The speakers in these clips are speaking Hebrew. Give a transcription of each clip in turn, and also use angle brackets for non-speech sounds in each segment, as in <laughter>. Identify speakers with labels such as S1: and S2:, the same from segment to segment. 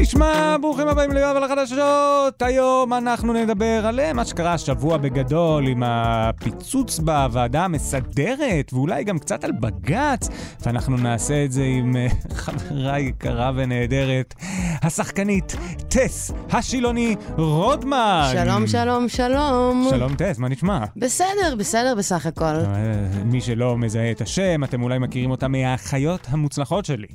S1: נשמע? ברוכים הבאים ליואב על החדשות. היום אנחנו נדבר על אה, מה שקרה השבוע בגדול עם הפיצוץ בוועדה המסדרת, ואולי גם קצת על בג"ץ, ואנחנו נעשה את זה עם אה, <laughs> חברה יקרה ונהדרת, השחקנית טס השילוני רודמן.
S2: שלום, שלום, שלום.
S1: שלום טס, מה נשמע?
S2: בסדר, בסדר בסך הכל.
S1: אה, מי שלא מזהה את השם, אתם אולי מכירים אותה מהאחיות המוצלחות שלי.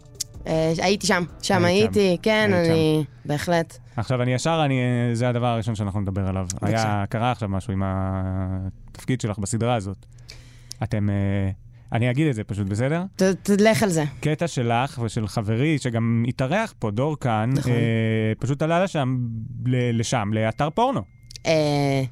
S2: אה, הייתי שם, שם
S1: היית
S2: הייתי,
S1: שם.
S2: כן,
S1: היית
S2: אני... בהחלט.
S1: עכשיו, אני ישר, אני, זה הדבר הראשון שאנחנו נדבר עליו.
S2: בבקשה.
S1: היה, קרה עכשיו משהו עם התפקיד שלך בסדרה הזאת. אתם, אה, אני אגיד את זה פשוט, בסדר?
S2: ת- תלך על זה.
S1: קטע שלך ושל חברי, שגם התארח פה, דור כאן,
S2: נכון.
S1: אה, פשוט עלה לשם, ל- לשם, לאתר פורנו.
S2: אה,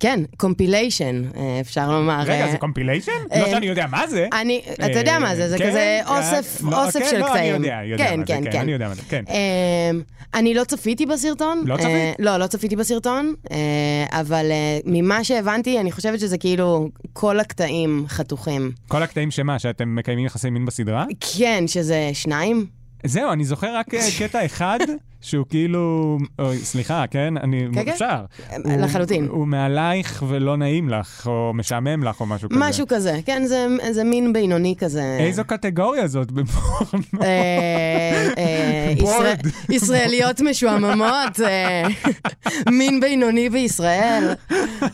S2: כן, compilation, אפשר לומר.
S1: רגע,
S2: אה,
S1: זה compilation?
S2: אה,
S1: לא שאני יודע מה זה.
S2: אני, אתה יודע מה זה, זה
S1: כן,
S2: כזה
S1: אה,
S2: אוסף,
S1: לא,
S2: אוסף
S1: כן,
S2: של
S1: לא,
S2: קטעים.
S1: אני יודע, יודע
S2: כן,
S1: מה זה,
S2: כן, כן.
S1: אני יודע מה זה, כן.
S2: אמ, אני לא צפיתי בסרטון.
S1: לא צפית?
S2: אה, לא, לא צפיתי בסרטון, אה, אבל אה, ממה שהבנתי, אני חושבת שזה כאילו כל הקטעים חתוכים.
S1: כל הקטעים שמה, שאתם מקיימים יחסי מין בסדרה?
S2: כן, שזה שניים.
S1: זהו, אני זוכר רק אה, <laughs> קטע אחד, שהוא כאילו... אוי, סליחה, כן? אני...
S2: כן, כן.
S1: אפשר.
S2: אה, לחלוטין.
S1: הוא, הוא מעלייך ולא נעים לך, או משעמם לך, או משהו כזה.
S2: משהו כזה, כן, זה, זה מין בינוני כזה.
S1: איזו קטגוריה זאת <laughs> בפורנו?
S2: אה, אה. <laughs> ישראל- ישראליות משועממות, אה, מין בינוני בישראל,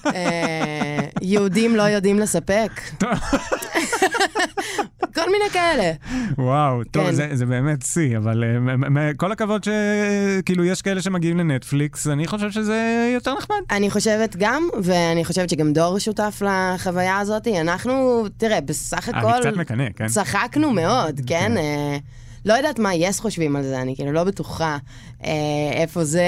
S2: אה, יהודים לא יודעים לספק. <laughs> כל מיני כאלה.
S1: וואו, טוב,
S2: כן.
S1: זה, זה באמת שיא, אבל אה, כל הכבוד שכאילו יש כאלה שמגיעים לנטפליקס, אני חושב שזה יותר נחמד.
S2: אני חושבת גם, ואני חושבת שגם דור שותף לחוויה הזאת. אנחנו, תראה, בסך
S1: אני
S2: הכל...
S1: קצת מקנא, כן?
S2: צחקנו מאוד, כן? אה, לא יודעת מה יס חושבים על זה, אני כאילו לא בטוחה אה, איפה זה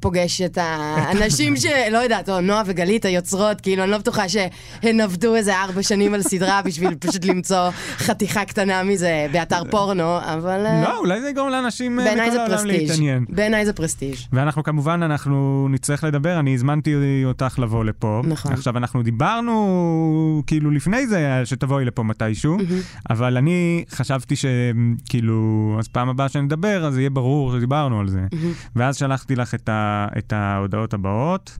S2: פוגש את האנשים <laughs> ש... לא יודעת, או נועה וגלית היוצרות, כאילו, אני לא בטוחה שהן עבדו איזה ארבע שנים על סדרה בשביל פשוט למצוא חתיכה קטנה מזה באתר <laughs> פורנו, אבל... אה,
S1: לא, אולי זה יגרום לאנשים אה, מכל
S2: זה
S1: העולם. להתעניין.
S2: בעיניי זה פרסטיג'.
S1: ואנחנו כמובן, אנחנו נצטרך לדבר, אני הזמנתי אותך לבוא לפה.
S2: נכון.
S1: עכשיו, אנחנו דיברנו כאילו לפני זה שתבואי לפה מתישהו, אבל אני חשבתי שכאילו, אז פעם הבאה שנדבר, אז יהיה ברור שדיברנו על זה. ואז שלחתי לך את, ה, את ההודעות הבאות.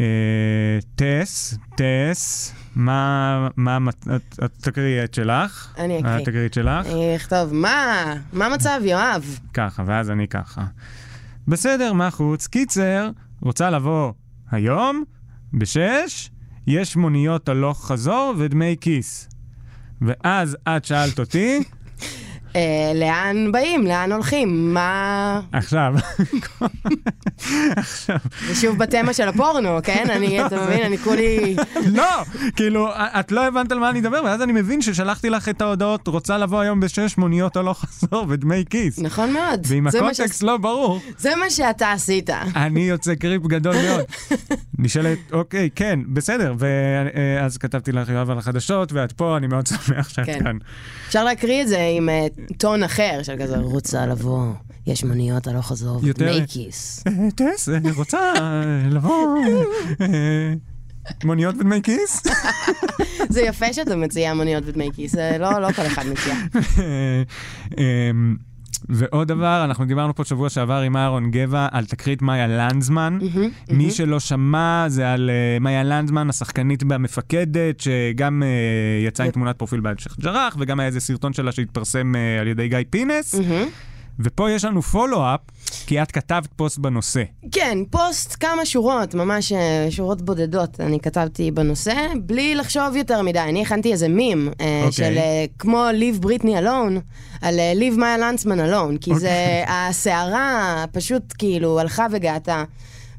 S1: אה, טס, טס, מה, מה, את, תקריאי את שלך.
S2: אני אקריא.
S1: את תקריאי את שלך.
S2: אני אכתוב, מה? מה המצב, יואב?
S1: ככה, ואז אני ככה. בסדר, מה חוץ? קיצר, רוצה לבוא היום, בשש, יש מוניות הלוך חזור ודמי כיס. ואז את שאלת אותי,
S2: אה, <laughs> לאן באים? לאן הולכים? מה...
S1: עכשיו, עכשיו,
S2: זה שוב בתמה של הפורנו, כן? אני, אתה מבין? אני כולי...
S1: לא, כאילו, את לא הבנת על מה אני מדבר, ואז אני מבין ששלחתי לך את ההודעות, רוצה לבוא היום בשש מוניות הלוך חזור ודמי כיס.
S2: נכון מאוד.
S1: ואם
S2: מה
S1: הקונטקסט לא ברור,
S2: זה מה שאתה עשית.
S1: אני יוצא קריפ גדול מאוד. נשאלת, אוקיי, כן, בסדר. ואז כתבתי לך יואב על החדשות, ואת פה, אני מאוד שמח שאת
S2: כן.
S1: כאן.
S2: אפשר להקריא את זה עם אה, טון אחר, של כזה, רוצה לבוא, יש מוניות הלוך חזור, כיס.
S1: אה, טס, אה, רוצה אה, לבוא מוניות ודמי כיס? <laughs>
S2: זה יפה שאתה מציע מוניות ודמי כיס, לא לא כל אחד מציע.
S1: ועוד דבר, אנחנו דיברנו פה שבוע שעבר עם אהרון גבע על תקרית מאיה לנדזמן. מי שלא שמע, זה על אה, מאיה לנדזמן, השחקנית והמפקדת, שגם אה, יצאה עם תמונת פרופיל בהמשך ג'רח, וגם היה איזה סרטון שלה שהתפרסם אה, על ידי גיא פינס. ופה יש לנו פולו-אפ, כי את כתבת פוסט בנושא.
S2: כן, פוסט כמה שורות, ממש אה, שורות בודדות, אני כתבתי בנושא, בלי לחשוב יותר מדי. אני הכנתי איזה מים, אה,
S1: אוקיי.
S2: של אה, כמו Leave Britney Alone, על Leave Maya לנצמן Alone, כי זה,
S1: אוקיי. <laughs>
S2: הסערה פשוט כאילו הלכה וגעתה.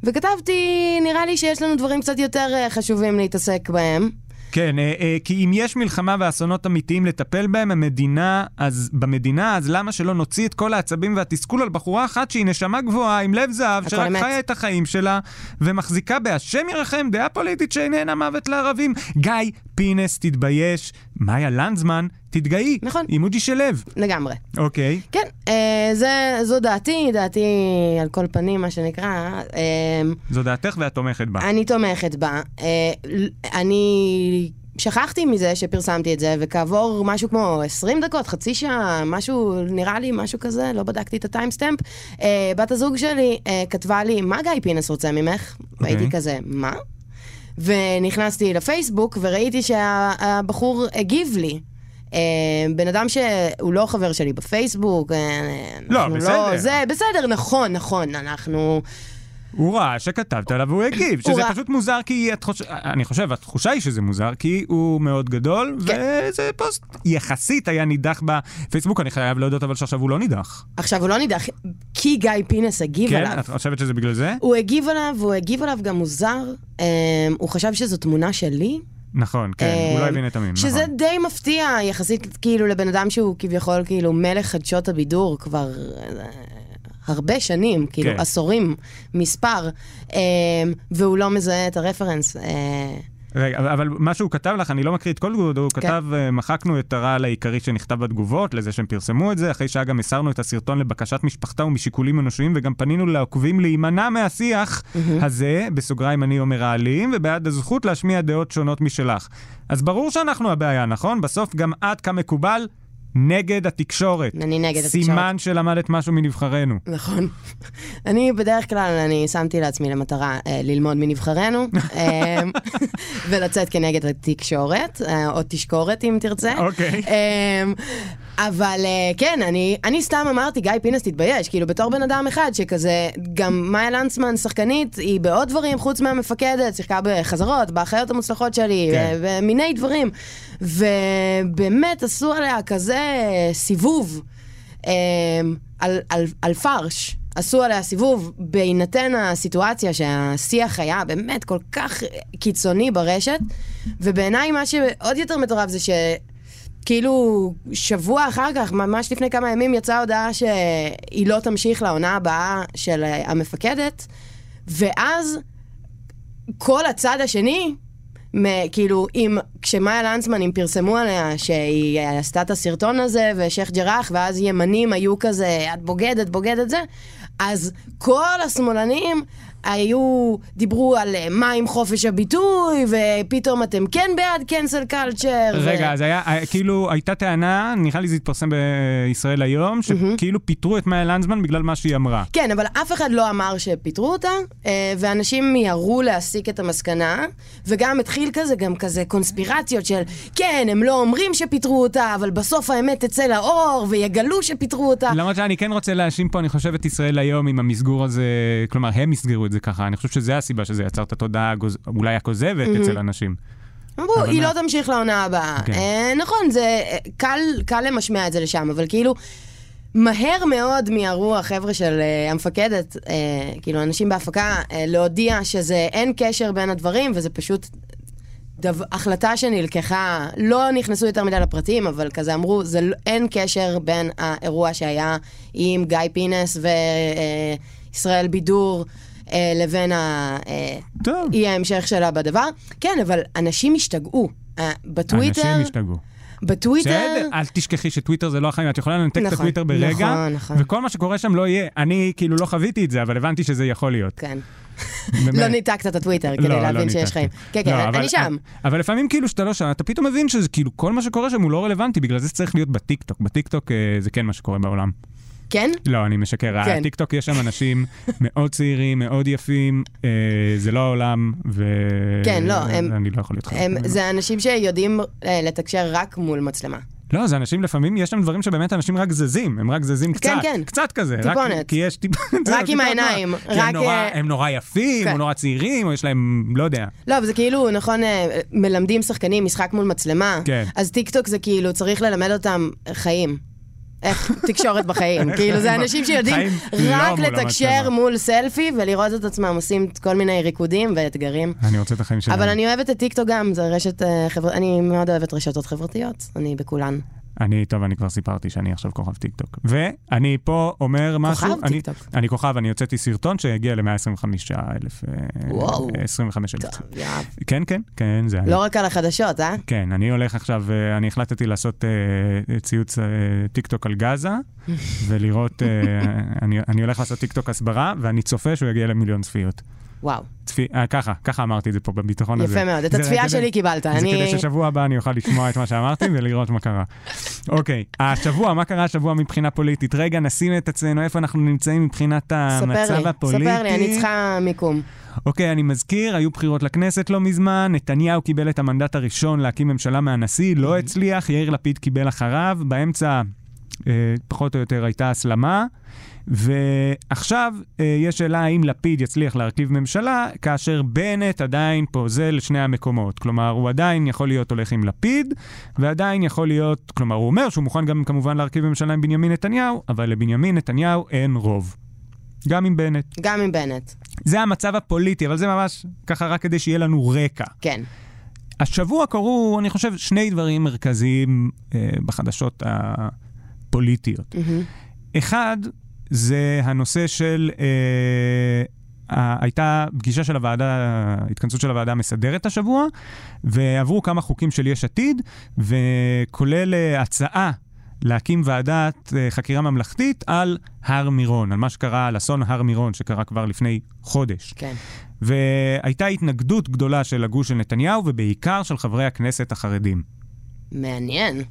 S2: וכתבתי, נראה לי שיש לנו דברים קצת יותר חשובים להתעסק בהם.
S1: כן, אה, אה, כי אם יש מלחמה ואסונות אמיתיים לטפל בהם, המדינה, אז במדינה, אז למה שלא נוציא את כל העצבים והתסכול על בחורה אחת שהיא נשמה גבוהה עם לב זהב, שרק
S2: אמת.
S1: חיה את החיים שלה, ומחזיקה בהשם ירחם דעה פוליטית שאיננה מוות לערבים. גיא פינס, תתבייש, מאיה לנדזמן, תתגאי.
S2: נכון.
S1: אימוג'י של לב.
S2: לגמרי.
S1: אוקיי.
S2: כן, אה, זה, זו דעתי, דעתי על כל פנים, מה שנקרא. אה,
S1: זו דעתך ואת תומכת בה.
S2: אני תומכת בה. אה, אני שכחתי מזה שפרסמתי את זה, וכעבור משהו כמו 20 דקות, חצי שעה, משהו, נראה לי משהו כזה, לא בדקתי את הטיימסטמפ, אה, בת הזוג שלי אה, כתבה לי, מה גיא פינס רוצה ממך? והייתי כזה, מה? ונכנסתי לפייסבוק וראיתי שהבחור הגיב לי. אה, בן אדם שהוא לא חבר שלי בפייסבוק, אה,
S1: לא,
S2: אנחנו
S1: בסדר.
S2: זה, בסדר, נכון, נכון, אנחנו...
S1: הוא ראה שכתבת עליו והוא הגיב,
S2: הוא
S1: שזה
S2: ראה-
S1: פשוט מוזר כי את חוש... אני חושב, התחושה היא שזה מוזר כי הוא מאוד גדול,
S2: כן.
S1: וזה פוסט יחסית היה נידח בפייסבוק, אני חייב להודות אבל שעכשיו הוא לא נידח.
S2: עכשיו, הוא לא נידח, כי גיא פינס הגיב
S1: כן?
S2: עליו.
S1: את חושבת שזה בגלל זה?
S2: הוא הגיב עליו, והוא הגיב עליו גם מוזר. אמ, הוא חשב שזו תמונה שלי.
S1: נכון, כן, הוא לא
S2: אמ,
S1: הבין את המים,
S2: שזה
S1: נכון.
S2: די מפתיע, יחסית כאילו לבן אדם שהוא כביכול כאילו מלך חדשות הבידור כבר אה, הרבה שנים, כאילו
S1: כן.
S2: עשורים, מספר, אמ, והוא לא מזהה את הרפרנס. אה,
S1: רגע, אבל- מה שהוא כתב לך, אני לא מקריא את כל תגובות, הוא
S2: כן.
S1: כתב, אה, מחקנו את הרעל העיקרי שנכתב בתגובות, לזה שהם פרסמו את זה, אחרי שאגם הסרנו את הסרטון לבקשת משפחתה ומשיקולים אנושיים, וגם פנינו לעוקבים להימנע מהשיח הזה, בסוגריים אני אומר האלים, ובעד הזכות להשמיע דעות שונות משלך. אז ברור שאנחנו הבעיה, נכון? בסוף גם את כמקובל נגד התקשורת.
S2: אני נגד התקשורת.
S1: סימן שלמדת משהו מנבחרינו.
S2: נכון. אני בדרך כלל, אני שמתי לעצמי למטרה אה, ללמוד מנבחרינו, <laughs> אה, ולצאת כנגד התקשורת, אה, או תשקורת אם תרצה.
S1: אוקיי.
S2: אה, אבל אה, כן, אני, אני סתם אמרתי, גיא פינס תתבייש, כאילו בתור בן אדם אחד שכזה, גם מאיה לנצמן, שחקנית, היא בעוד דברים חוץ מהמפקדת, שיחקה בחזרות, באחיות המוצלחות שלי,
S1: כן.
S2: ו- ומיני דברים. ובאמת עשו עליה כזה סיבוב אה, על, על, על פרש. עשו עליה סיבוב בהינתן הסיטואציה שהשיח היה באמת כל כך קיצוני ברשת, ובעיניי מה שעוד יותר מטורף זה ש... כאילו, שבוע אחר כך, ממש לפני כמה ימים, יצאה הודעה שהיא לא תמשיך לעונה הבאה של אה, המפקדת, ואז כל הצד השני, כאילו, אם, כשמאיה לנצמן, הם פרסמו עליה שהיא עשתה את הסרטון הזה, ושייח' ג'ראח, ואז ימנים היו כזה, את בוגדת, בוגדת זה, אז כל השמאלנים היו, דיברו על אה, מה עם חופש הביטוי, ופתאום אתם כן בעד קנסל קלצ'ר.
S1: רגע, אז היה, היה- כאילו, הייתה טענה, נראה לי זה התפרסם בישראל היום, שכאילו פיטרו את מאיה לנדסמן בגלל מה שהיא אמרה.
S2: כן, אבל אף אחד לא אמר שפיטרו אותה, אה, ואנשים מיהרו להסיק את המסקנה, וגם התחיל כזה, גם כזה קונספירציות של, כן, הם לא אומרים שפיטרו אותה, אבל בסוף האמת תצא לאור, ויגלו שפיטרו אותה.
S1: למרות שאני כן רוצה להאשים פה, אני חושב, את ישראל היום עם המסגור הזה, כלומר, הם מסגרו את זה ככה, אני חושב שזה הסיבה שזה יצר את התודעה אולי הכוזבת אצל אנשים.
S2: אמרו, היא
S1: מה-
S2: לא תמשיך לעונה הבאה.
S1: כן.
S2: אה, נכון, זה אה, קל, קל למשמע את זה לשם, אבל כאילו, מהר מאוד מיהרו החבר'ה של אה, המפקדת, אה, כאילו, אנשים בהפקה, אה, להודיע שזה אין קשר בין הדברים, וזה פשוט דו, החלטה שנלקחה, לא נכנסו יותר מדי לפרטים, אבל כזה אמרו, זה, לא- אין קשר בין האירוע שהיה עם גיא פינס וישראל בידור. אה, לבין ה... אה,
S1: טוב.
S2: ההמשך שלה בדבר. כן, אבל אנשים השתגעו. אה, בטוויטר,
S1: אנשים השתגעו.
S2: בטוויטר,
S1: בסדר, אל תשכחי שטוויטר זה לא החיים, את יכולה לנתק את
S2: נכון,
S1: הטוויטר ברגע,
S2: נכון, נכון.
S1: וכל מה שקורה שם לא יהיה. אני כאילו לא חוויתי את זה, אבל הבנתי שזה יכול להיות.
S2: כן. לא ניתקת את הטוויטר כדי
S1: לא, לא
S2: להבין שיש. חיים. כן, כן,
S1: לא,
S2: אני שם.
S1: אבל לפעמים כאילו שאתה לא שם, אתה פתאום מבין שזה כאילו כל מה שקורה שם הוא לא רלוונטי, בגלל זה צריך להיות בטיקטוק. בטיקטוק אה, זה כן מה שקורה בעולם.
S2: כן?
S1: לא, אני משקר.
S2: כן.
S1: הטיקטוק יש שם אנשים מאוד צעירים, מאוד יפים, אה, זה לא העולם, ו...
S2: כן, לא, הם-
S1: אני לא יכול להיות חלק
S2: הם-. זה אנשים שיודעים אה, לתקשר רק מול מצלמה.
S1: לא, זה אנשים לפעמים, יש שם דברים שבאמת אנשים רק זזים, הם רק זזים קצת.
S2: כן.
S1: קצת כזה. רק-
S2: טיפונת.
S1: כי יש טיפ... <laughs>
S2: רק עם העיניים,
S1: הם
S2: רק,
S1: נורא-
S2: אה,
S1: הם נורא יפים,
S2: כן.
S1: או נורא צעירים, או יש להם, לא יודע.
S2: לא, אבל זה כאילו, נכון, אה, מלמדים שחקנים משחק מול מצלמה.
S1: כן.
S2: אז טיק טוק זה כאילו, צריך ללמד אותם חיים. איך תקשורת בחיים. <laughs> כאילו, זה אנשים שיודעים
S1: לא
S2: רק
S1: מול
S2: לתקשר. מול סלפי ולראות את עצמם עושים כל מיני ריקודים ואתגרים.
S1: אני רוצה את החיים שלהם.
S2: אבל אני אוהבת את טיקטוק גם, זה רשת אה, חברתית, אני מאוד אוהבת רשתות חברתיות, אני בכולן.
S1: אני, טוב, אני כבר סיפרתי שאני עכשיו כוכב טיקטוק. ואני פה אומר משהו...
S2: כוכב
S1: אני,
S2: טיקטוק.
S1: אני כוכב, אני הוצאתי סרטון שהגיע ל-125 אלף... אה,
S2: וואו.
S1: 25 אלף.
S2: טוב, יואב.
S1: כן, כן, כן, זה אני.
S2: לא רק על החדשות, אה?
S1: כן, אני הולך עכשיו, אה, אני החלטתי לעשות אה, ציוץ אה, טיקטוק על גאזה, <laughs> ולראות, אה, אני, אני הולך לעשות טיקטוק הסברה, ואני צופה שהוא יגיע למיליון צפיות.
S2: וואו,
S1: צפי, אה, ככה, ככה אמרתי את זה פה בביטחון הזה.
S2: יפה מאוד. את
S1: זה
S2: הצפייה שלי קיבלת.
S1: זה
S2: אני...
S1: כדי ששבוע הבא אני אוכל לשמוע את מה שאמרתי <laughs> ולראות מה קרה. אוקיי, השבוע, מה קרה השבוע מבחינה פוליטית? רגע, נשים את עצמנו איפה אנחנו נמצאים מבחינת המצב
S2: לי,
S1: הפוליטי.
S2: ספר לי, אני צריכה מיקום.
S1: אוקיי, אני מזכיר, היו בחירות לכנסת לא מזמן, נתניהו קיבל את המנדט הראשון להקים ממשלה מהנשיא, לא הצליח, יאיר לפיד קיבל אחריו, באמצע פחות או יותר הייתה הסלמה, ועכשיו אה, יש שאלה האם לפיד יצליח להרכיב ממשלה, כאשר בנט עדיין פוזל לשני המקומות. כלומר, הוא עדיין יכול להיות הולך עם לפיד, ועדיין יכול להיות, כלומר, הוא אומר שהוא מוכן גם כמובן להרכיב ממשלה עם בנימין נתניהו, אבל לבנימין נתניהו אין רוב. גם עם בנט.
S2: גם עם בנט.
S1: זה המצב הפוליטי, אבל זה ממש ככה רק כדי שיהיה לנו רקע.
S2: כן.
S1: השבוע קרו, אני חושב, שני דברים מרכזיים אה, בחדשות הפוליטיות.
S2: מהמם.
S1: אחד, זה הנושא של... אה, ה- הייתה פגישה של הוועדה, התכנסות של הוועדה המסדרת השבוע, ועברו כמה חוקים של יש עתיד, וכולל אה, הצעה להקים ועדת אה, חקירה ממלכתית על הר מירון, על מה שקרה, על אסון הר מירון, שקרה כבר לפני חודש.
S2: כן.
S1: והייתה התנגדות גדולה של הגוש של נתניהו, ובעיקר של חברי הכנסת החרדים.
S2: מעניין.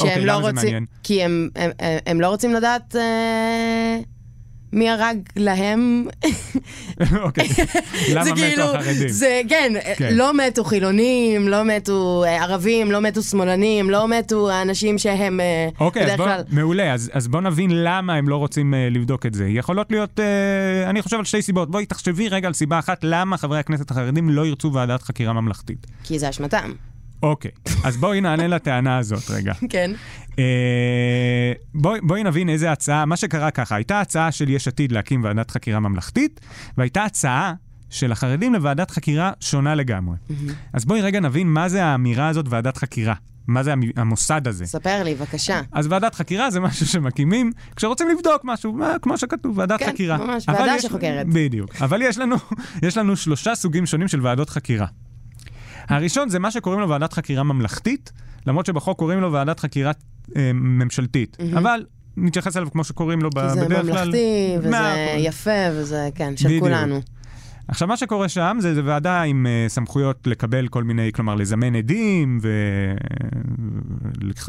S1: אוקיי,
S2: שהם
S1: למה
S2: לא רוצים... כי הם, הם, הם, הם לא רוצים לדעת אה, מי הרג להם. <laughs>
S1: אוקיי, <laughs> למה
S2: זה
S1: מתו
S2: כאילו,
S1: החרדים?
S2: זה, כן,
S1: כן.
S2: לא מתו חילונים, לא מתו אה, ערבים, לא מתו שמאלנים, לא מתו האנשים שהם אה,
S1: אוקיי,
S2: בדרך כלל...
S1: מעולה, אז, אז בוא נבין למה הם לא רוצים uh, לבדוק את זה. יכולות להיות, אני חושב על שתי סיבות. בואי תחשבי רגע על סיבה אחת, למה חברי הכנסת החרדים לא ירצו ועדת חקירה ממלכתית.
S2: כי זה אשמתם.
S1: אוקיי, אז בואי נענה לטענה הזאת רגע.
S2: כן.
S1: אה, בואי, בואי נבין איזה הצעה, מה שקרה ככה, הייתה הצעה של יש עתיד להקים ועדת חקירה ממלכתית, והייתה הצעה של החרדים לוועדת חקירה שונה לגמרי. אז בואי רגע נבין מה זה האמירה הזאת ועדת חקירה. מה זה המ- המוסד הזה.
S2: ספר לי, בבקשה.
S1: אז ועדת חקירה זה משהו שמקימים כשרוצים לבדוק משהו, מה, כמו שכתוב, ועדת
S2: כן,
S1: חקירה.
S2: ממש,
S1: אבל
S2: ועדה
S1: יש-
S2: שחוקרת.
S1: בדיוק. אבל יש לנו, יש לנו שלושה סוגים שונים של ועדות חקירה. הראשון זה מה שקוראים לו ועדת חקירה ממלכתית, למרות שבחוק קוראים לו ועדת חקירה אה, ממשלתית. אבל נתייחס אליו כמו שקוראים לו ב-
S2: כי זה
S1: בדרך כלל.
S2: ממלכתי, וזה
S1: אחוז.
S2: יפה, וזה, כן, של
S1: בדיוק.
S2: כולנו.
S1: עכשיו, מה שקורה שם זה, זה ועדה עם uh, סמכויות לקבל כל מיני, כלומר, לזמן עדים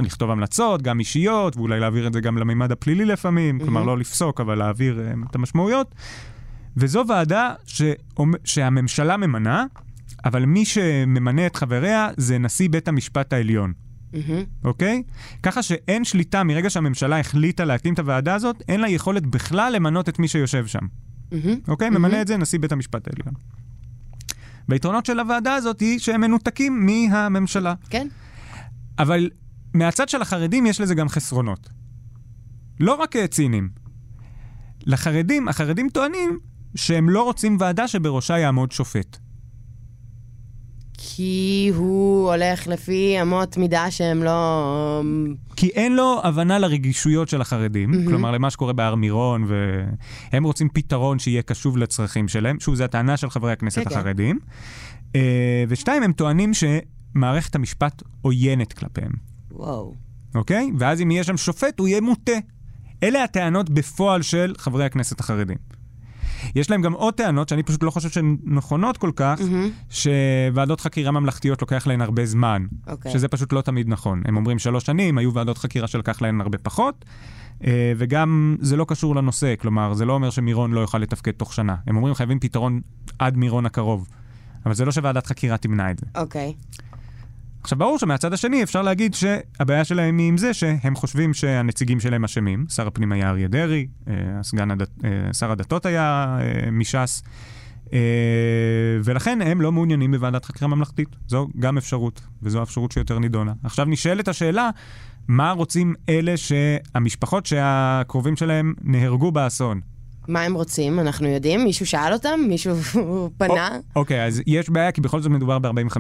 S1: ולכתוב המלצות, גם אישיות, ואולי להעביר את זה גם לממד הפלילי לפעמים, כלומר, לא לפסוק, אבל להעביר uh, את המשמעויות. וזו ועדה שאומ- שהממשלה ממנה, אבל מי שממנה את חבריה זה נשיא בית המשפט העליון. אוקיי? ככה שאין שליטה, מרגע שהממשלה החליטה להקים את הוועדה הזאת, אין לה יכולת בכלל למנות את מי שיושב שם. אוקיי? ממנה את זה נשיא בית המשפט העליון. והיתרונות של הוועדה הזאת היא שהם מנותקים מהממשלה.
S2: כן.
S1: אבל מהצד של החרדים יש לזה גם חסרונות. לא רק ציניים. לחרדים, החרדים טוענים שהם לא רוצים ועדה שבראשה יעמוד שופט.
S2: כי הוא הולך לפי אמות מידה שהם לא...
S1: כי אין לו הבנה לרגישויות של החרדים, mm-hmm. כלומר למה שקורה בהר מירון, והם רוצים פתרון שיהיה קשוב לצרכים שלהם. שוב, זו הטענה של חברי הכנסת
S2: כן, כן.
S1: החרדים. אה, ושתיים, הם טוענים שמערכת המשפט עוינת כלפיהם,
S2: וואו.
S1: אוקיי? ואז אם יהיה שם שופט, הוא יהיה מוטה. אלה הטענות בפועל של חברי הכנסת החרדים. יש להם גם עוד טענות שאני פשוט לא חושב שהן נכונות כל כך,
S2: מהמם.
S1: שוועדות חקירה ממלכתיות לוקח להן הרבה זמן.
S2: אוקיי.
S1: שזה פשוט לא תמיד נכון. הם אומרים שלוש שנים, היו ועדות חקירה שלקח להן הרבה פחות, אה, וגם זה לא קשור לנושא, כלומר, זה לא אומר שמירון לא יוכל לתפקד תוך שנה. הם אומרים חייבים פתרון עד מירון הקרוב. אבל זה לא שוועדת חקירה תמנע את זה.
S2: אוקיי.
S1: עכשיו, ברור שמהצד השני אפשר להגיד שהבעיה שלהם היא עם זה שהם חושבים שהנציגים שלהם אשמים. שר הפנים היה אריה דרעי, אה, הסגן הדת, אה, שר הדתות היה אה, מש"ס, ולכן הם לא מעוניינים בוועדת חקירה ממלכתית. זו גם אפשרות, וזו האפשרות שיותר נידונה. עכשיו נשאלת השאלה, מה רוצים אלה שהמשפחות שהקרובים שלהם נהרגו באסון?
S2: מה הם רוצים? אנחנו יודעים? מישהו שאל אותם? מישהו <laughs> פנה?
S1: אוקיי, אז יש בעיה, כי בכל זאת מדובר ב-45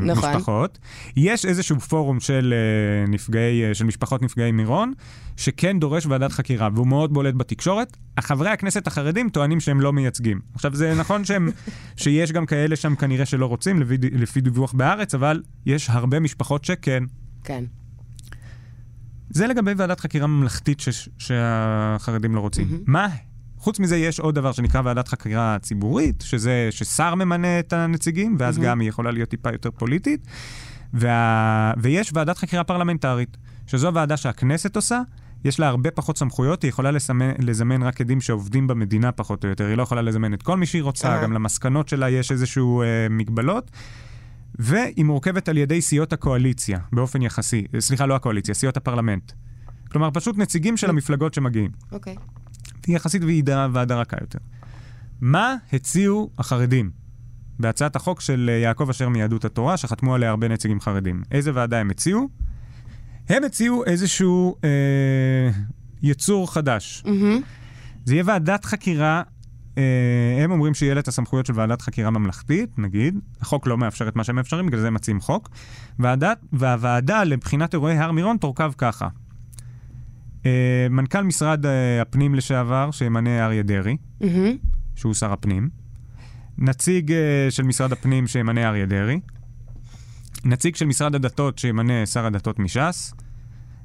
S2: נכון.
S1: משפחות. יש איזשהו פורום של, אה, נפגעי, אה, של משפחות נפגעי מירון, שכן דורש ועדת חקירה, והוא מאוד בולט בתקשורת. החברי הכנסת החרדים טוענים שהם לא מייצגים. עכשיו, זה נכון שהם, <laughs> שיש גם כאלה שם כנראה שלא רוצים, לפי, לפי דיווח בארץ, אבל יש הרבה משפחות שכן.
S2: כן.
S1: זה לגבי ועדת חקירה ממלכתית ש- שהחרדים לא רוצים.
S2: מהמם.
S1: מה? חוץ מזה, יש עוד דבר שנקרא ועדת חקירה ציבורית, שזה ששר ממנה את הנציגים, ואז
S2: מהמם.
S1: גם היא יכולה להיות טיפה יותר פוליטית. וה... ויש ועדת חקירה פרלמנטרית, שזו ועדה שהכנסת עושה, יש לה הרבה פחות סמכויות, היא יכולה לסמן, לזמן רק עדים שעובדים במדינה פחות או יותר, היא לא יכולה לזמן את כל מי שהיא רוצה,
S2: אה.
S1: גם למסקנות שלה יש איזשהו אה, מגבלות. והיא מורכבת על ידי סיעות הקואליציה, באופן יחסי. סליחה, לא הקואליציה, סיעות הפרלמנט. כלומר, פשוט נציגים של המפלגות שמגיעים.
S2: אוקיי.
S1: היא יחסית ועידה, ועדה רכה יותר. מה הציעו החרדים בהצעת החוק של אה, יעקב אשר מיהדות התורה, שחתמו עליה הרבה נציגים חרדים? איזה ועדה הם הציעו? הם הציעו איזשהו אה, יצור חדש.
S2: מהמם.
S1: זה יהיה ועדת חקירה, אה, הם אומרים שיהיה לה את הסמכויות של ועדת חקירה ממלכתית, נגיד. החוק לא מאפשר את מה שהם מאפשרים, בגלל זה הם מציעים חוק. ועדת, והוועדה לבחינת אירועי הר מירון תורכב ככה. אה, מנכ"ל משרד אה, הפנים לשעבר, שימנה אריה דרעי,
S2: מהמם.
S1: שהוא שר הפנים. נציג אה, של משרד הפנים שימנה אריה דרעי. נציג של משרד הדתות שימנה שר הדתות מש"ס.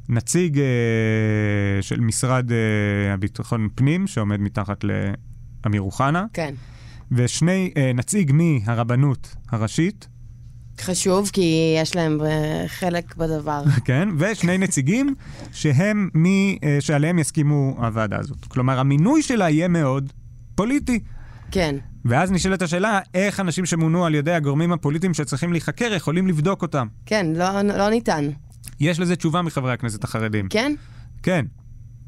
S1: נציג אה, של משרד אה, הביטחון פנים שעומד מתחת לאמיר אוחנה.
S2: כן.
S1: ושני, אה, נציג מהרבנות הראשית,
S2: חשוב, כי יש להם אה, חלק בדבר. <laughs>
S1: כן, ושני נציגים שהם מי אה, שעליהם יסכימו הוועדה הזאת. כלומר, המינוי שלה יהיה מאוד פוליטי.
S2: כן.
S1: ואז נשאלת השאלה, איך אנשים שמונו על ידי הגורמים הפוליטיים שצריכים להיחקר יכולים לבדוק אותם?
S2: כן, לא, לא ניתן.
S1: יש לזה תשובה מחברי הכנסת החרדים.
S2: כן?
S1: כן.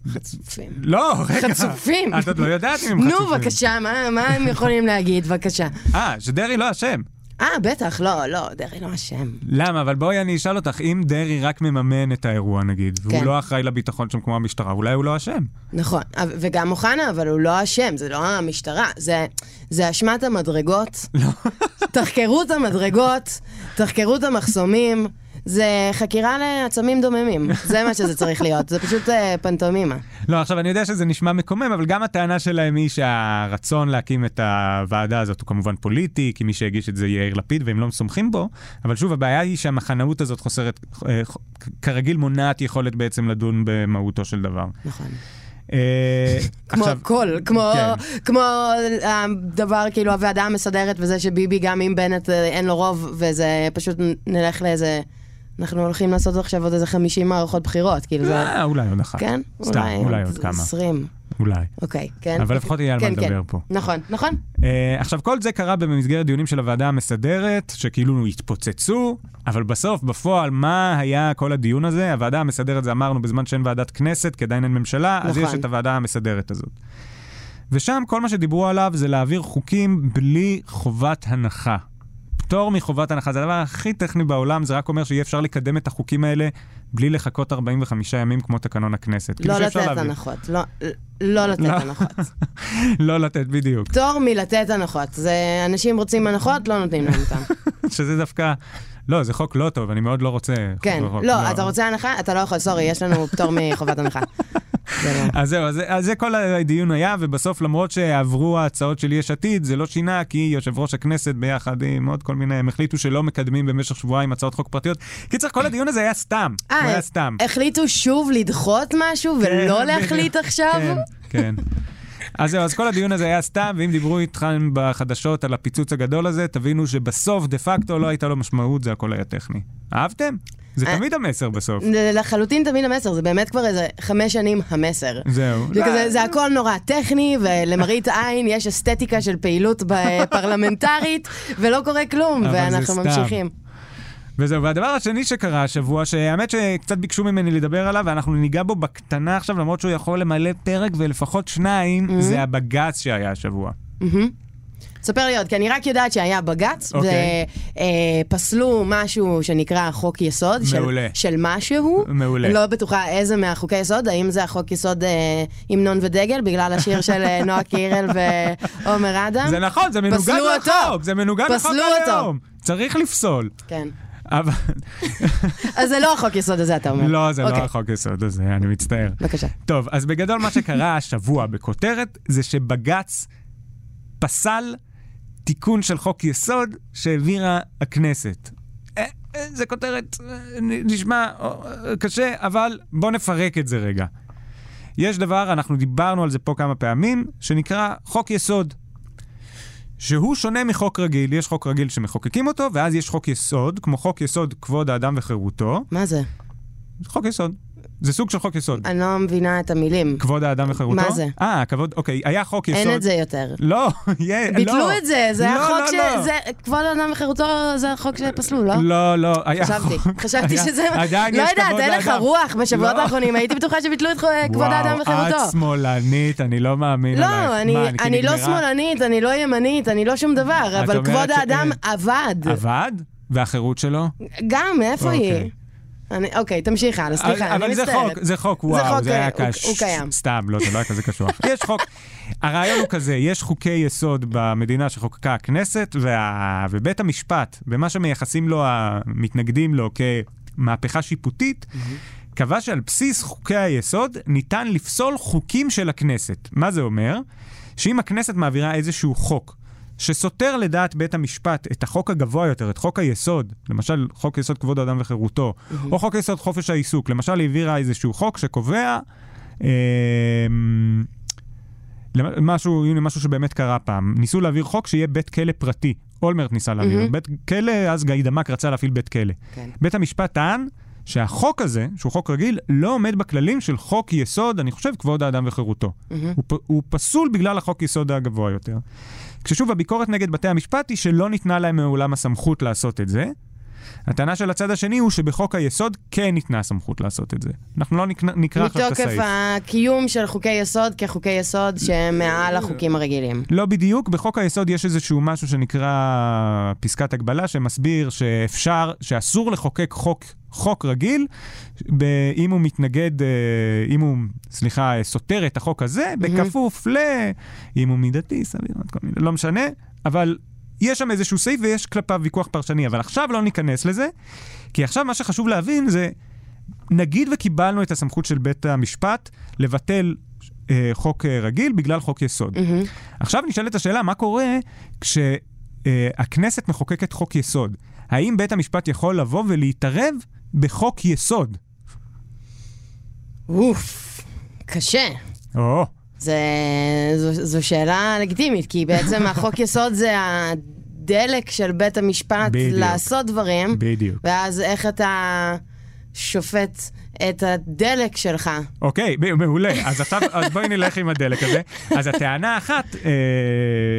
S2: חצופים.
S1: לא, רגע.
S2: חצופים.
S1: את עוד לא יודעת אם הם חצופים.
S2: נו, בבקשה, מה, מה הם יכולים להגיד? בבקשה.
S1: אה, שדרעי לא אשם.
S2: אה, בטח, לא, לא, דרעי לא אשם.
S1: למה? אבל בואי אני אשאל אותך, אם דרעי רק מממן את האירוע נגיד, והוא
S2: כן.
S1: לא אחראי לביטחון שם כמו המשטרה, אולי הוא לא אשם.
S2: נכון, וגם אוחנה, אבל הוא לא אשם, זה לא המשטרה, זה, זה אשמת המדרגות.
S1: לא.
S2: תחקרו את המדרגות, תחקרו את המחסומים, זה חקירה לעצמים דוממים, זה מה שזה צריך להיות, זה פשוט אה, פנטומימה.
S1: לא, עכשיו, אני יודע שזה נשמע מקומם, אבל גם הטענה שלהם היא שהרצון להקים את הוועדה הזאת הוא כמובן פוליטי, כי מי שהגיש את זה יאיר לפיד, והם לא סומכים בו, אבל שוב, הבעיה היא שהמחנאות הזאת חוסרת, אה, כרגיל מונעת יכולת בעצם לדון במהותו של דבר.
S2: נכון.
S1: אה, <laughs>
S2: כמו הכל, כמו,
S1: כן.
S2: הדבר, כאילו, הוועדה המסדרת וזה שביבי, גם אם בנט אה, אין לו רוב, וזה פשוט נלך לאיזה... אנחנו הולכים לעשות עכשיו עוד איזה 50 מערכות בחירות, כאילו זה...
S1: אה, אולי עוד אחת.
S2: כן?
S1: סתם, אולי עוד כמה.
S2: 20.
S1: אולי.
S2: אוקיי, כן.
S1: אבל לפחות יהיה על מה
S2: כן, כן.
S1: לדבר פה.
S2: נכון, נכון.
S1: Uh, עכשיו, כל זה קרה במסגרת דיונים של הוועדה המסדרת, שכאילו התפוצצו, אבל בסוף, בפועל, מה היה כל הדיון הזה? הוועדה המסדרת, זה אמרנו, בזמן שאין ועדת כנסת, כי עדיין אין ממשלה, אז
S2: נכון.
S1: יש את הוועדה המסדרת הזאת. ושם כל מה שדיברו עליו זה להעביר חוקים בלי חובת הנחה. פטור מחובת הנחה, זה הדבר הכי טכני בעולם, זה רק אומר שיהיה אפשר לקדם את החוקים האלה בלי לחכות 45 ימים כמו תקנון הכנסת. כאילו
S2: לא לתת
S1: להעביר.
S2: הנחות. לא- לא לתת
S1: לא.
S2: הנחות. <laughs>
S1: לא לתת, בדיוק.
S2: פטור מלתת הנחות. זה, אנשים רוצים הנחות, לא נותנים להם אותם. <laughs>
S1: שזה דווקא... לא, זה חוק לא טוב, אני מאוד לא רוצה...
S2: כן.
S1: חוק-
S2: לא, אתה רוצה הנחה? אתה לא יכול, סורי, יש לנו פטור מחובת הנחה. <laughs> לא.
S1: אז זהו, אז, אז זה כל הדיון היה, ובסוף למרות שעברו ההצעות של יש עתיד, זה לא שינה, כי יושב ראש הכנסת ביחד עם עוד כל מיני, הם החליטו שלא מקדמים במשך שבועיים הצעות חוק פרטיות. קיצר, כל הדיון הזה היה סתם. הוא
S2: אה,
S1: היה סתם.
S2: החליטו שוב לדחות משהו ולא
S1: כן,
S2: להחליט. עכשיו?
S1: כן, כן. אז זהו, אז כל הדיון הזה היה סתם, ואם דיברו איתכם בחדשות על הפיצוץ הגדול הזה, תבינו שבסוף, דה פקטו, לא הייתה לו משמעות, זה הכל היה טכני. אהבתם? זה
S2: אה,
S1: תמיד המסר בסוף.
S2: זה לחלוטין תמיד המסר, זה באמת כבר איזה חמש שנים המסר.
S1: זהו.
S2: זה כזה, זה הכל נורא טכני, ולמראית עין יש אסתטיקה של פעילות פרלמנטרית, <laughs> ולא קורה כלום, ואנחנו. ממשיכים.
S1: וזהו, והדבר השני שקרה השבוע, שהאמת שקצת ביקשו ממני לדבר עליו, ואנחנו ניגע בו בקטנה עכשיו, למרות שהוא יכול למלא פרק ולפחות שניים,
S2: Mm-hmm.
S1: זה הבג"ץ שהיה השבוע.
S2: מהמם. ספר לי עוד, כי אני רק יודעת שהיה בג"ץ,
S1: אוקיי.
S2: ופסלו משהו שנקרא חוק יסוד, של,
S1: מעולה.
S2: של משהו.
S1: מעולה.
S2: לא בטוחה איזה מהחוקי יסוד, האם זה החוק יסוד אה, המנון ודגל, בגלל השיר של אה, <laughs> נועה קירל ועומר אדם?
S1: זה נכון, זה מנוגד
S2: פסלו אותו.
S1: לחוק, זה מנוגד לחוק. הלאום. צריך לפסול.
S2: כן.
S1: אבל... <laughs>
S2: אז זה לא החוק יסוד הזה, אתה אומר.
S1: לא, זה לא
S2: אוקיי,
S1: החוק יסוד הזה, אני מצטער.
S2: בבקשה.
S1: טוב, אז בגדול מה שקרה השבוע בכותרת, זה שבג"ץ פסל תיקון של חוק יסוד שהעבירה הכנסת. אה, אה, זה כותרת, אה, נשמע קשה, אבל בואו נפרק את זה רגע. יש דבר, אנחנו דיברנו על זה פה כמה פעמים, שנקרא חוק יסוד. שהוא שונה מחוק רגיל. יש חוק רגיל שמחוקקים אותו, ואז יש חוק יסוד, כמו חוק יסוד כבוד האדם וחירותו.
S2: מה זה?
S1: חוק יסוד. זה סוג של חוק יסוד.
S2: אני לא מבינה את המילים.
S1: כבוד האדם וחירותו?
S2: מה זה?
S1: אה, כבוד, אוקיי, היה חוק יסוד.
S2: אין את זה יותר.
S1: לא, <laughs> יהיה, לא.
S2: ביטלו את זה, זה היה
S1: לא,
S2: חוק
S1: לא,
S2: ש...
S1: לא.
S2: כבוד האדם וחירותו זה החוק שפסלו, לא?
S1: לא, לא, היה
S2: חשבתי,
S1: חוק.
S2: חשבתי שזה...
S1: עדיין
S2: לא יודעת, אין לך. רוח בשבועות. האחרונים, הייתי בטוחה שביטלו את כבוד <laughs> האדם וחירותו.
S1: וואו, את שמאלנית, אני לא מאמין.
S2: לא, אני, לא? שמאלנית, אני לא ימנית, אני לא שום דבר, אבל כבוד האדם עבד.
S1: עבד? והחירות שלו?
S2: גם, איפה היא? אני- אוקיי, תמשיך הלאה, סליחה, אני
S1: אבל זה
S2: מצטערת.
S1: חוק, זה חוק,
S2: זה
S1: וואו,
S2: חוק,
S1: זה היה
S2: אה, הוא-
S1: קש...
S2: הוא קיים.
S1: סתם, לא, זה לא היה כזה קשוח. <laughs> יש חוק, הרעיון הוא כזה, יש חוקי יסוד במדינה שחוקקה הכנסת, וה... ובית המשפט, במה שמייחסים לו המתנגדים לו כמהפכה שיפוטית, קבע שעל בסיס חוקי היסוד ניתן לפסול חוקים של הכנסת. מה זה אומר? שאם הכנסת מעבירה איזשהו חוק שסותר לדעת בית המשפט את החוק הגבוה יותר, את חוק היסוד, למשל חוק יסוד כבוד האדם וחירותו, או חוק יסוד חופש העיסוק, למשל העבירה איזשהו חוק שקובע אה, משהו, הנה משהו שבאמת קרה פעם, ניסו להעביר חוק שיהיה בית כלא פרטי. אולמרט ניסה להעביר.
S2: מהמם.
S1: בית כלא, אז גיידמק רצה להפעיל בית כלא.
S2: כן.
S1: בית המשפט טען שהחוק הזה, שהוא חוק רגיל, לא עומד בכללים של חוק יסוד, אני חושב, כבוד האדם וחירותו.
S2: מהמם.
S1: הוא, הוא פסול בגלל החוק יסוד הגבוה יותר. כששוב, הביקורת נגד בתי המשפט היא שלא ניתנה להם מעולם הסמכות לעשות את זה. הטענה של הצד השני הוא שבחוק היסוד כן ניתנה סמכות לעשות את זה. אנחנו לא נקרא, נקרא עכשיו את
S2: מתוקף
S1: הסעיף.
S2: הקיום של חוקי יסוד כחוקי יסוד שהם מעל החוקים הרגילים.
S1: לא בדיוק, בחוק היסוד יש איזשהו משהו שנקרא פסקת הגבלה, שמסביר שאפשר, שאסור לחוקק חוק, חוק רגיל, ב, אם הוא מתנגד, אה, אם הוא, סליחה, סותר את החוק הזה, בכפוף ל... אם הוא מידתי, סביר, לא משנה, אבל יש שם איזשהו סעיף ויש כלפיו ויכוח פרשני, אבל עכשיו לא ניכנס לזה, כי עכשיו מה שחשוב להבין זה, נגיד וקיבלנו את הסמכות של בית המשפט לבטל אה, חוק אה, רגיל בגלל חוק יסוד.
S2: מהמם.
S1: עכשיו נשאלת השאלה, מה קורה כשהכנסת מחוקקת חוק יסוד? האם בית המשפט יכול לבוא ולהתערב בחוק יסוד?
S2: אוף, קשה.
S1: או,
S2: זה, זו, זו שאלה לגיטימית, כי בעצם <laughs> החוק יסוד זה הדלק של בית המשפט
S1: בדיוק.
S2: לעשות דברים,
S1: בדיוק.
S2: ואז איך אתה שופט את הדלק שלך.
S1: אוקיי, ב- מעולה. אז עכשיו, אז בואי נלך עם הדלק הזה. אז הטענה האחת, אה,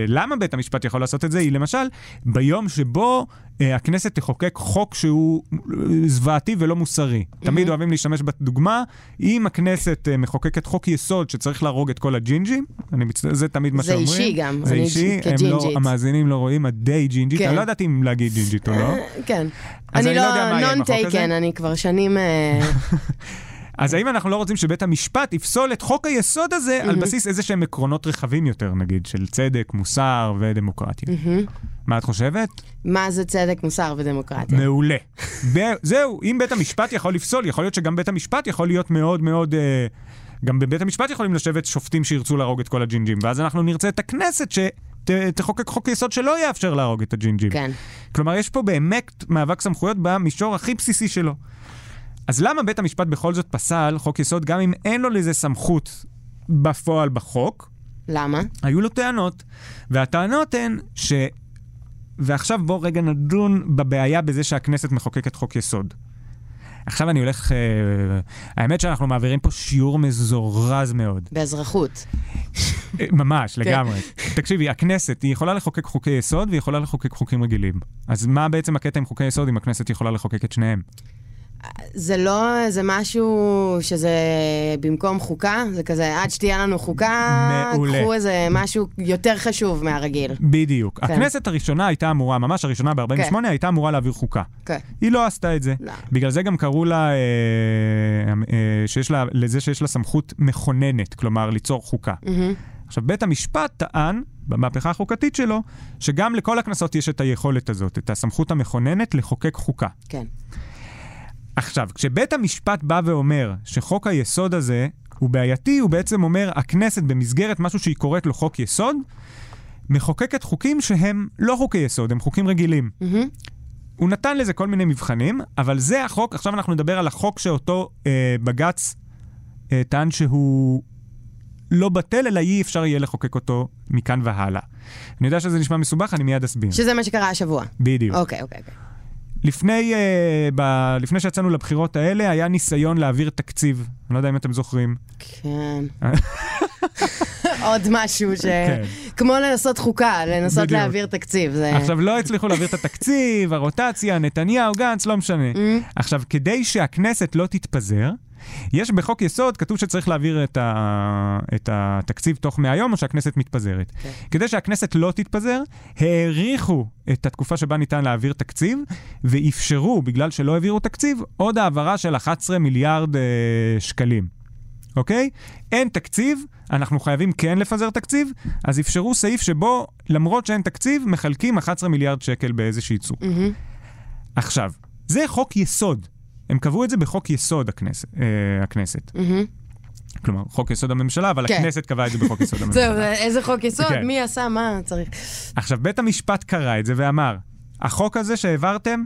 S1: למה בית המשפט יכול לעשות את זה, היא למשל, ביום שבו הכנסת תחוקק חוק שהוא אה, זוועתי ולא מוסרי. תמיד אוהבים להשתמש בדוגמה, אם הכנסת אה, מחוקקת חוק יסוד שצריך להרוג את כל הג'ינג'ים, אני. זה תמיד מה
S2: זה
S1: שאומרים.
S2: אישי גם,
S1: זה אישי, לא. המאזינים לא רואים, את די ג'ינג'ית,
S2: כן.
S1: אני לא יודעת אם להגיד ג'ינג'ית או לא. <laughs>
S2: כן. אני
S1: לא
S2: לא
S1: none הזה.
S2: taken, אני כבר שנים... <laughs>
S1: אז האם אנחנו לא רוצים שבית המשפט יפסול את חוק היסוד הזה על בסיס איזה שהם עקרונות רחבים יותר, נגיד, של צדק, מוסר ודמוקרטיה? מה את חושבת?
S2: מה זה צדק, מוסר ודמוקרטיה?
S1: מעולה. זהו, אם בית המשפט יכול לפסול, יכול להיות שגם בית המשפט יכול להיות מאוד מאוד... אה, גם בבית המשפט יכולים לשבת שופטים שירצו להרוג את כל הג'ינג'ים, ואז אנחנו נרצה את הכנסת שתחוקק חוק יסוד שלא יאפשר להרוג את הג'ינג'ים.
S2: כן.
S1: כלומר, יש פה באמת מאבק סמכויות במישור הכי בסיסי שלו. אז למה בית המשפט בכל זאת פסל חוק יסוד, גם אם אין לו לזה סמכות בפועל בחוק?
S2: למה?
S1: היו לו טענות, והטענות הן ש... ועכשיו בואו רגע נדון בבעיה בזה שהכנסת מחוקקת חוק יסוד. עכשיו אני הולך... אה, האמת שאנחנו מעבירים פה שיעור מזורז מאוד.
S2: באזרחות.
S1: אה, ממש,
S2: כן.
S1: לגמרי. תקשיבי, הכנסת, היא יכולה לחוקק חוקי יסוד והיא יכולה לחוקק חוקים רגילים. אז מה בעצם הקטע עם חוקי יסוד אם הכנסת יכולה לחוקק את שניהם?
S2: זה לא איזה משהו שזה במקום חוקה, זה כזה, עד שתהיה לנו חוקה,
S1: מעולה.
S2: קחו איזה משהו יותר חשוב מהרגיל.
S1: בדיוק.
S2: כן.
S1: הכנסת הראשונה הייתה אמורה, ממש הראשונה ב-48,
S2: כן.
S1: הייתה אמורה להעביר חוקה.
S2: כן.
S1: היא לא עשתה את זה.
S2: לא.
S1: בגלל זה גם קראו לה, אה, אה, שיש לה, לזה שיש לה סמכות מכוננת, כלומר ליצור חוקה.
S2: מהמם.
S1: עכשיו, בית המשפט טען, במהפכה החוקתית שלו, שגם לכל הכנסות יש את היכולת הזאת, את הסמכות המכוננת לחוקק חוקה.
S2: כן.
S1: עכשיו, כשבית המשפט בא ואומר שחוק היסוד הזה הוא בעייתי, הוא בעצם אומר, הכנסת במסגרת משהו שהיא קוראת לו חוק יסוד, מחוקקת חוקים שהם לא חוקי יסוד, הם חוקים רגילים.
S2: מהמם.
S1: הוא נתן לזה כל מיני מבחנים, אבל זה החוק, עכשיו אנחנו נדבר על החוק שאותו אה, בג"ץ אה, טען שהוא לא בטל, אלא אי אפשר יהיה לחוקק אותו מכאן והלאה. אני יודע שזה נשמע מסובך, אני מיד אסביר.
S2: שזה מה שקרה השבוע.
S1: בדיוק.
S2: אוקיי, אוקיי, אוקיי.
S1: לפני, אה, ב, לפני שיצאנו לבחירות האלה, היה ניסיון להעביר תקציב. אני לא יודע אם אתם זוכרים.
S2: כן. <laughs> עוד משהו ש...
S1: כן.
S2: כמו לנסות חוקה, לנסות
S1: בדיוק.
S2: להעביר תקציב. זה...
S1: עכשיו, לא הצליחו להעביר את התקציב, הרוטציה, נתניהו, גנץ, לא משנה.
S2: Mm.
S1: עכשיו, כדי שהכנסת לא תתפזר, יש בחוק יסוד, כתוב שצריך להעביר את, ה... את התקציב תוך 100 יום, או שהכנסת מתפזרת.
S2: כן.
S1: כדי שהכנסת לא תתפזר, האריכו את התקופה שבה ניתן להעביר תקציב, ואפשרו, בגלל שלא העבירו תקציב, עוד העברה של 11 מיליארד אה, שקלים. אוקיי? אין תקציב, אנחנו חייבים כן לפזר תקציב, אז אפשרו סעיף שבו, למרות שאין תקציב, מחלקים 11 מיליארד שקל באיזושהי צורה.
S2: מהמם.
S1: עכשיו, זה חוק יסוד. הם קבעו את זה בחוק יסוד הכנסת. אה, הכנסת.
S2: מהמם.
S1: כלומר, חוק יסוד הממשלה, אבל
S2: כן.
S1: הכנסת קבעה את זה בחוק יסוד <laughs> הממשלה.
S2: זהו, איזה חוק יסוד?
S1: כן.
S2: מי עשה מה צריך?
S1: עכשיו, בית המשפט קרא את זה ואמר, החוק הזה שהעברתם,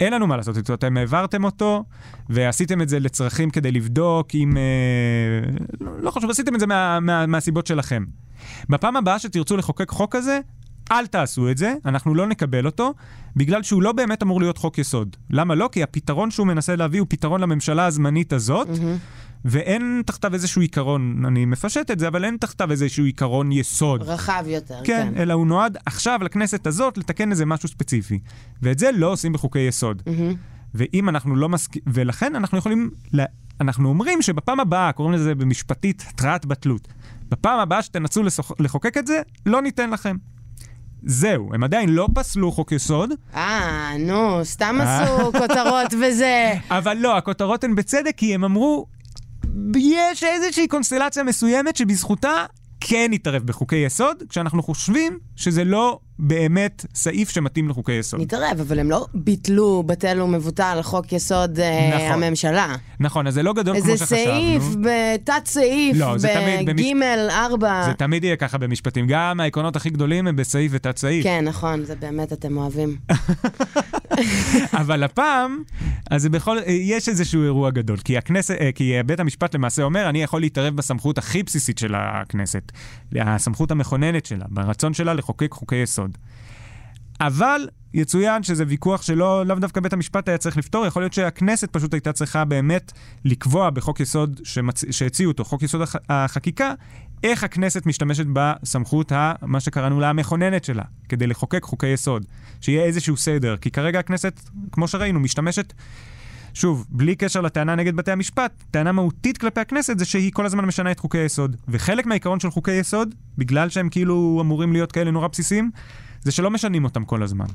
S1: אין לנו מה לעשות איתו, אתם העברתם אותו, ועשיתם את זה לצרכים כדי לבדוק אם... אה, לא, לא חשוב, עשיתם את זה מה, מה, מהסיבות שלכם. בפעם הבאה שתרצו לחוקק חוק כזה, אל תעשו את זה, אנחנו לא נקבל אותו, בגלל שהוא לא באמת אמור להיות חוק יסוד. למה לא? כי הפתרון שהוא מנסה להביא הוא פתרון לממשלה הזמנית הזאת,
S2: מהמם.
S1: ואין תחתיו איזשהו עיקרון, אני מפשט את זה, אבל אין תחתיו איזשהו עיקרון יסוד.
S2: רחב יותר,
S1: כן,
S2: כן.
S1: אלא הוא נועד עכשיו לכנסת הזאת לתקן איזה משהו ספציפי. ואת זה לא עושים בחוקי יסוד.
S2: מהמם.
S1: ואם אנחנו לא מסכימים, ולכן אנחנו יכולים, ל... אנחנו אומרים שבפעם הבאה, קוראים לזה במשפטית התראת בתלות. בפעם הבאה שתנסו לשוח... לחוקק את זה, לא ניתן לכם. זהו, הם עדיין לא פסלו חוק יסוד,
S2: אה, נו, סתם
S1: אה.
S2: עשו כותרות וזה. <laughs>
S1: אבל לא, הכותרות הן בצדק, כי הם אמרו, יש איזושהי קונסטלציה מסוימת שבזכותה כן נתערב בחוקי יסוד, כשאנחנו חושבים שזה לא באמת סעיף שמתאים לחוקי יסוד.
S2: מתערב, אבל הם לא ביטלו, בטל ומבוטל חוק יסוד אה,
S1: נכון.
S2: הממשלה.
S1: נכון, אז זה לא גדול כמו
S2: איזה
S1: שחשבנו.
S2: סעיף, בתת סעיף,
S1: לא, תמיד במש-
S2: בגימל, ארבע.
S1: זה תמיד יהיה ככה במשפטים. גם העקרונות הכי גדולים הם בסעיף ותת סעיף.
S2: כן, נכון, זה באמת אתם אוהבים. <laughs>
S1: אבל הפעם, אז בכל, יש איזשהו אירוע גדול. כי, הכנסת, אה, כי בית המשפט למעשה אומר, אני יכול להתערב בסמכות הכי בסיסית של הכנסת. הסמכות המכוננת שלה, ברצון שלה לחוקק חוקי יסוד. אבל יצוין שזה ויכוח שלא, לאו דווקא בית המשפט היה צריך לפתור, יכול להיות שהכנסת פשוט הייתה צריכה באמת לקבוע בחוק יסוד שמצ... שהציעו אותו, חוק יסוד הח... החקיקה, איך הכנסת משתמשת בסמכות, ה... מה שקראנו לה המכוננת שלה, כדי לחוקק חוקי יסוד, שיהיה איזשהו סדר, כי כרגע הכנסת, כמו שראינו, משתמשת... שוב, בלי קשר לטענה נגד בתי המשפט, טענה מהותית כלפי הכנסת זה שהיא כל הזמן משנה את חוקי היסוד. וחלק מהעיקרון של חוקי יסוד, בגלל שהם כאילו אמורים להיות כאלה נורא בסיסיים, זה שלא משנים אותם כל הזמן.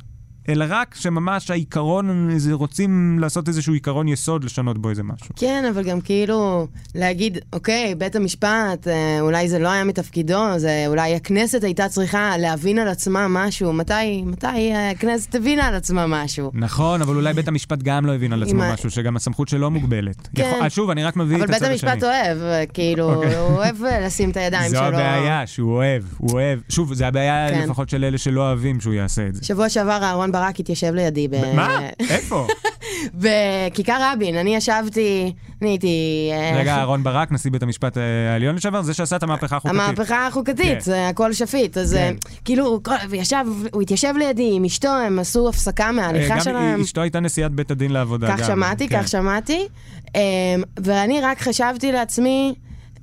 S1: אלא רק שממש העיקרון, רוצים לעשות איזשהו עיקרון יסוד, לשנות בו איזה משהו.
S2: כן, אבל גם כאילו להגיד, אוקיי, בית המשפט, אה, אולי זה לא היה מתפקידו, זה אולי הכנסת הייתה צריכה להבין על עצמה משהו. מתי, מתי הכנסת הבינה על עצמה משהו?
S1: נכון, אבל אולי בית המשפט גם לא הבין על עצמו משהו, שגם הסמכות שלו מוגבלת.
S2: כן.
S1: יכול- אה, שוב, אני רק מביא
S2: אבל
S1: את
S2: בית
S1: הצד השני.
S2: המשפט אוהב, אה, כאילו,
S1: אוקיי.
S2: הוא אוהב לשים את הידיים
S1: זו
S2: שלו.
S1: הבעיה, שהוא אוהב, הוא אוהב. שוב, זה הבעיה
S2: כן.
S1: לפחות של אלה שלא אוהבים שהוא יעשה את זה.
S2: שבוע שעבר אהרון ברק התיישב לידי ב...
S1: מה? איפה? <laughs>
S2: בכיכר רבין, אני ישבתי, אני הייתי... אה,
S1: רגע, אהרון ברק, נשיא בית המשפט אה, העליון לשעבר, זה שעשה את המהפכה החוקתית.
S2: המהפכה החוקתית,
S1: כן.
S2: זה הכל שפיט. אז אה,
S1: כן.
S2: כאילו, כל- וישב, הוא התיישב לידי עם אשתו, הם עשו הפסקה
S1: אה,
S2: מההליכה
S1: גם
S2: שלהם.
S1: אשתו הייתה נשיאת בית הדין לעבודה.
S2: כך
S1: גם,
S2: שמעתי,
S1: כן.
S2: כך שמעתי. ואני רק חשבתי לעצמי,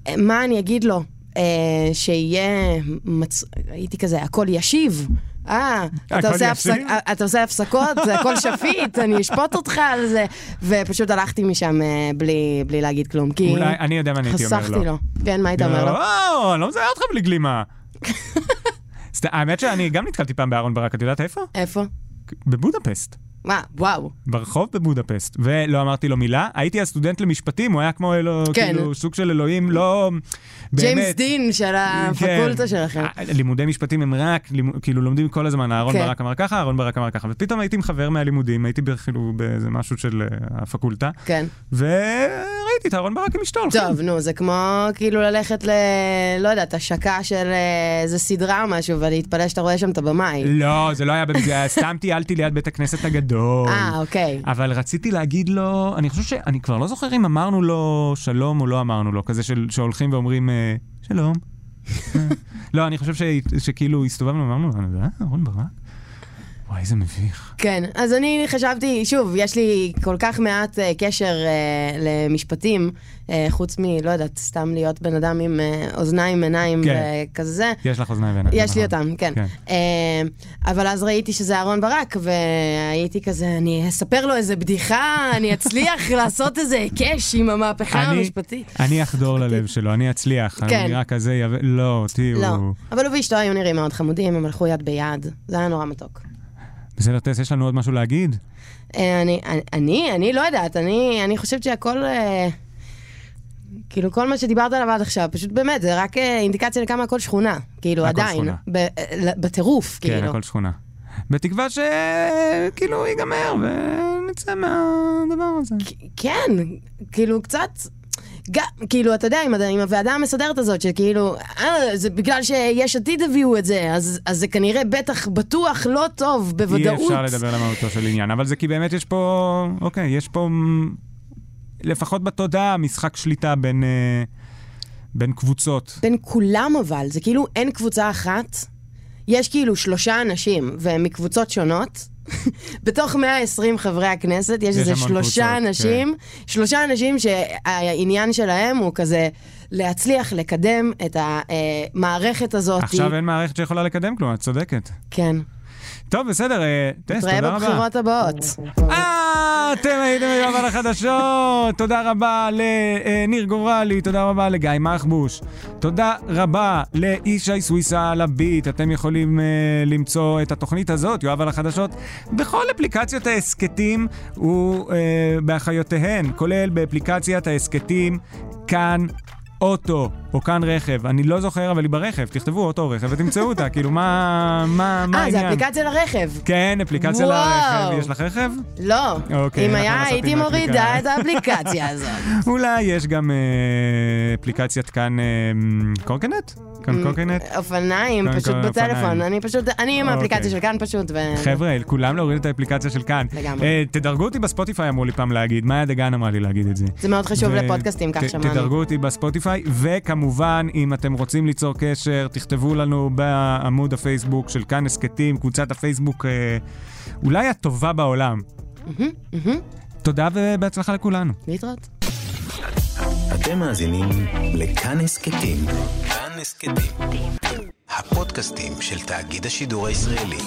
S2: אה, מה אני אגיד לו? אה, שיהיה. הייתי כזה, הכל ישיב. אה, אתה עושה הפסקות, זה הכל שפיט, <laughs> אני אשפוט אותך על זה. ופשוט הלכתי משם אה, בלי להגיד כלום, כי
S1: אולי, אני יודע מה אני הייתי אומר לו.
S2: חסכתי לו. כן, מה היית אומר לו?
S1: לא, אני לא מזהה אותך בלי גלימה. <laughs> האמת שאני גם נתקלתי פעם באהרון ברק, את יודעת איפה?
S2: איפה?
S1: בבודפסט.
S2: מה, וואו.
S1: ברחוב בבודפסט, ולא אמרתי לו מילה. הייתי הסטודנט למשפטים, הוא היה כמו אלו,
S2: כן.
S1: כאילו, סוג של אלוהים, לא...
S2: ג'יימס. דין של הפקולטה
S1: כן.
S2: שלכם.
S1: לימודי משפטים הם רק, כאילו לומדים כל הזמן, אהרון
S2: כן.
S1: ברק אמר ככה, אהרון ברק אמר ככה, ופתאום הייתי עם חבר מהלימודים, הייתי כאילו באיזה משהו של אה, הפקולטה,
S2: כן.
S1: וראיתי את אהרון ברק עם אשתו.
S2: טוב, נו, זה כמו כאילו ללכת ל... לא יודעת, השקה של אה, איזה סדרה או משהו, ולהתפלא שאתה רואה שם את הבמאי.
S1: לא, זה לא היה סתם טיילתי ליד בית הכנסת הגדול.
S2: אה, אוקיי.
S1: אבל רציתי להגיד לו, אני חושב שאני כבר לא זוכר אם אמרנו לו שלום או לא אמרנו לו, כזה של, שהולכים ואומרים אה, שלום. <laughs> אה. לא, אני חושב ש, שכאילו הסתובבנו ואמרנו אה, אהרון ברק? וואי, איזה מביך.
S2: כן, אז אני חשבתי, שוב, יש לי כל כך מעט אה, קשר אה, למשפטים, אה, חוץ מ, לא יודעת, סתם להיות בן אדם עם אה, אוזניים, עיניים
S1: כן.
S2: וכזה.
S1: יש לך אוזניים ועיניים.
S2: יש לי
S1: נכון.
S2: אותם, כן.
S1: כן.
S2: אה, אבל אז ראיתי שזה אהרון ברק, והייתי כזה, אני אספר לו איזה בדיחה, אני אצליח <laughs> לעשות איזה היקש עם המהפכה
S1: אני-
S2: המשפטית.
S1: אני אחדור ללב שלו, אני אצליח.
S2: כן.
S1: אני נראה כזה, יב- לא, אותי
S2: לא,
S1: הוא...
S2: אבל הוא ואשתו היו נראים מאוד חמודים, הם הלכו יד ביד, זה היה נורא מתוק.
S1: בסדר, טס, יש לנו עוד משהו להגיד?
S2: אה, אני, אני, אני, לא יודעת, אני, אני חושבת שהכל, אה, כאילו כל מה שדיברת עליו עד עכשיו, פשוט באמת, זה רק אה, אינדיקציה לכמה הכל שכונה, כאילו
S1: הכל
S2: עדיין,
S1: שכונה.
S2: ב, בטירוף,
S1: כן,
S2: כאילו.
S1: הכל שכונה. בתקווה שכאילו ייגמר ונצא מהדבר הזה.
S2: כן, כאילו קצת... גם, כאילו, אתה יודע, עם, עם הוועדה המסדרת הזאת, שכאילו, אה, זה בגלל שיש עתיד הביאו את זה, אז, אז זה כנראה בטח, בטוח, לא טוב,
S1: אי
S2: בוודאות.
S1: אפשר לדבר למהותו של עניין, אבל זה כי באמת יש פה, אוקיי, יש פה, לפחות בתודעה, משחק שליטה בין, אה, בין קבוצות.
S2: בין כולם אבל, זה כאילו אין קבוצה אחת, יש כאילו שלושה אנשים, והם מקבוצות שונות. בתוך 120 חברי הכנסת יש איזה שלושה
S1: קבוצות, כן.
S2: אנשים, שלושה אנשים שהעניין שלהם הוא כזה להצליח לקדם את המערכת הזאת.
S1: עכשיו אין מערכת שיכולה לקדם כלום, את צודקת.
S2: כן.
S1: טוב, בסדר, אה, טס,
S2: נתראה
S1: תודה רבה.
S2: בבחירות הבאות.
S1: אה, אתם הייתם היום על החדשות. תודה רבה לניר גורלי, תודה רבה לגיא מחבוש. תודה רבה לישי סוויסה על הביט. אתם יכולים uh, למצוא את התוכנית הזאת, יואב על החדשות, בכל אפליקציות ההסכתים ובאחיותיהן, כולל באפליקציית ההסכתים כאן. אוטו, או כאן רכב, אני לא זוכר, אבל היא ברכב, תכתבו אוטו או רכב ותמצאו אותה, כאילו, מה, מה, מה
S2: אה,
S1: העניין?
S2: זה אפליקציה לרכב.
S1: כן, אפליקציה. לרכב. יש לך רכב?
S2: לא.
S1: אוקיי,
S2: אם היה, הייתי מורידה. את האפליקציה הזאת. <laughs>
S1: אולי יש גם אה, אפליקציית כאן אה, קורקינט? כאן קורקינט?
S2: אופניים, פשוט בטלפון. אני פשוט, אני עם
S1: אוקיי.
S2: האפליקציה של כאן פשוט.
S1: חבר'ה, כולם להוריד את האפליקציה של כאן.
S2: לגמרי.
S1: אה, תדרגו אותי בספוטיפיי, אמרו לי פעם להגיד. מאיה דגן אמרה לי להגיד את זה.
S2: זה מאוד חשוב לפודקאסטים, כך שמענו.
S1: תדרגו אותי בספוטיפיי, וכמובן, אם אתם רוצים ליצור קשר, תכתבו לנו בעמוד הפייסבוק של כאן הסכתים, קבוצת הפייסבוק אה, אולי הטובה בעולם. תודה ובהצלחה לכולנו.
S2: להתראות.
S3: אתם מאזינים לכאן הסכתים. כאן הסכתים. הפודקאסטים של תאגיד השידור הישראלי.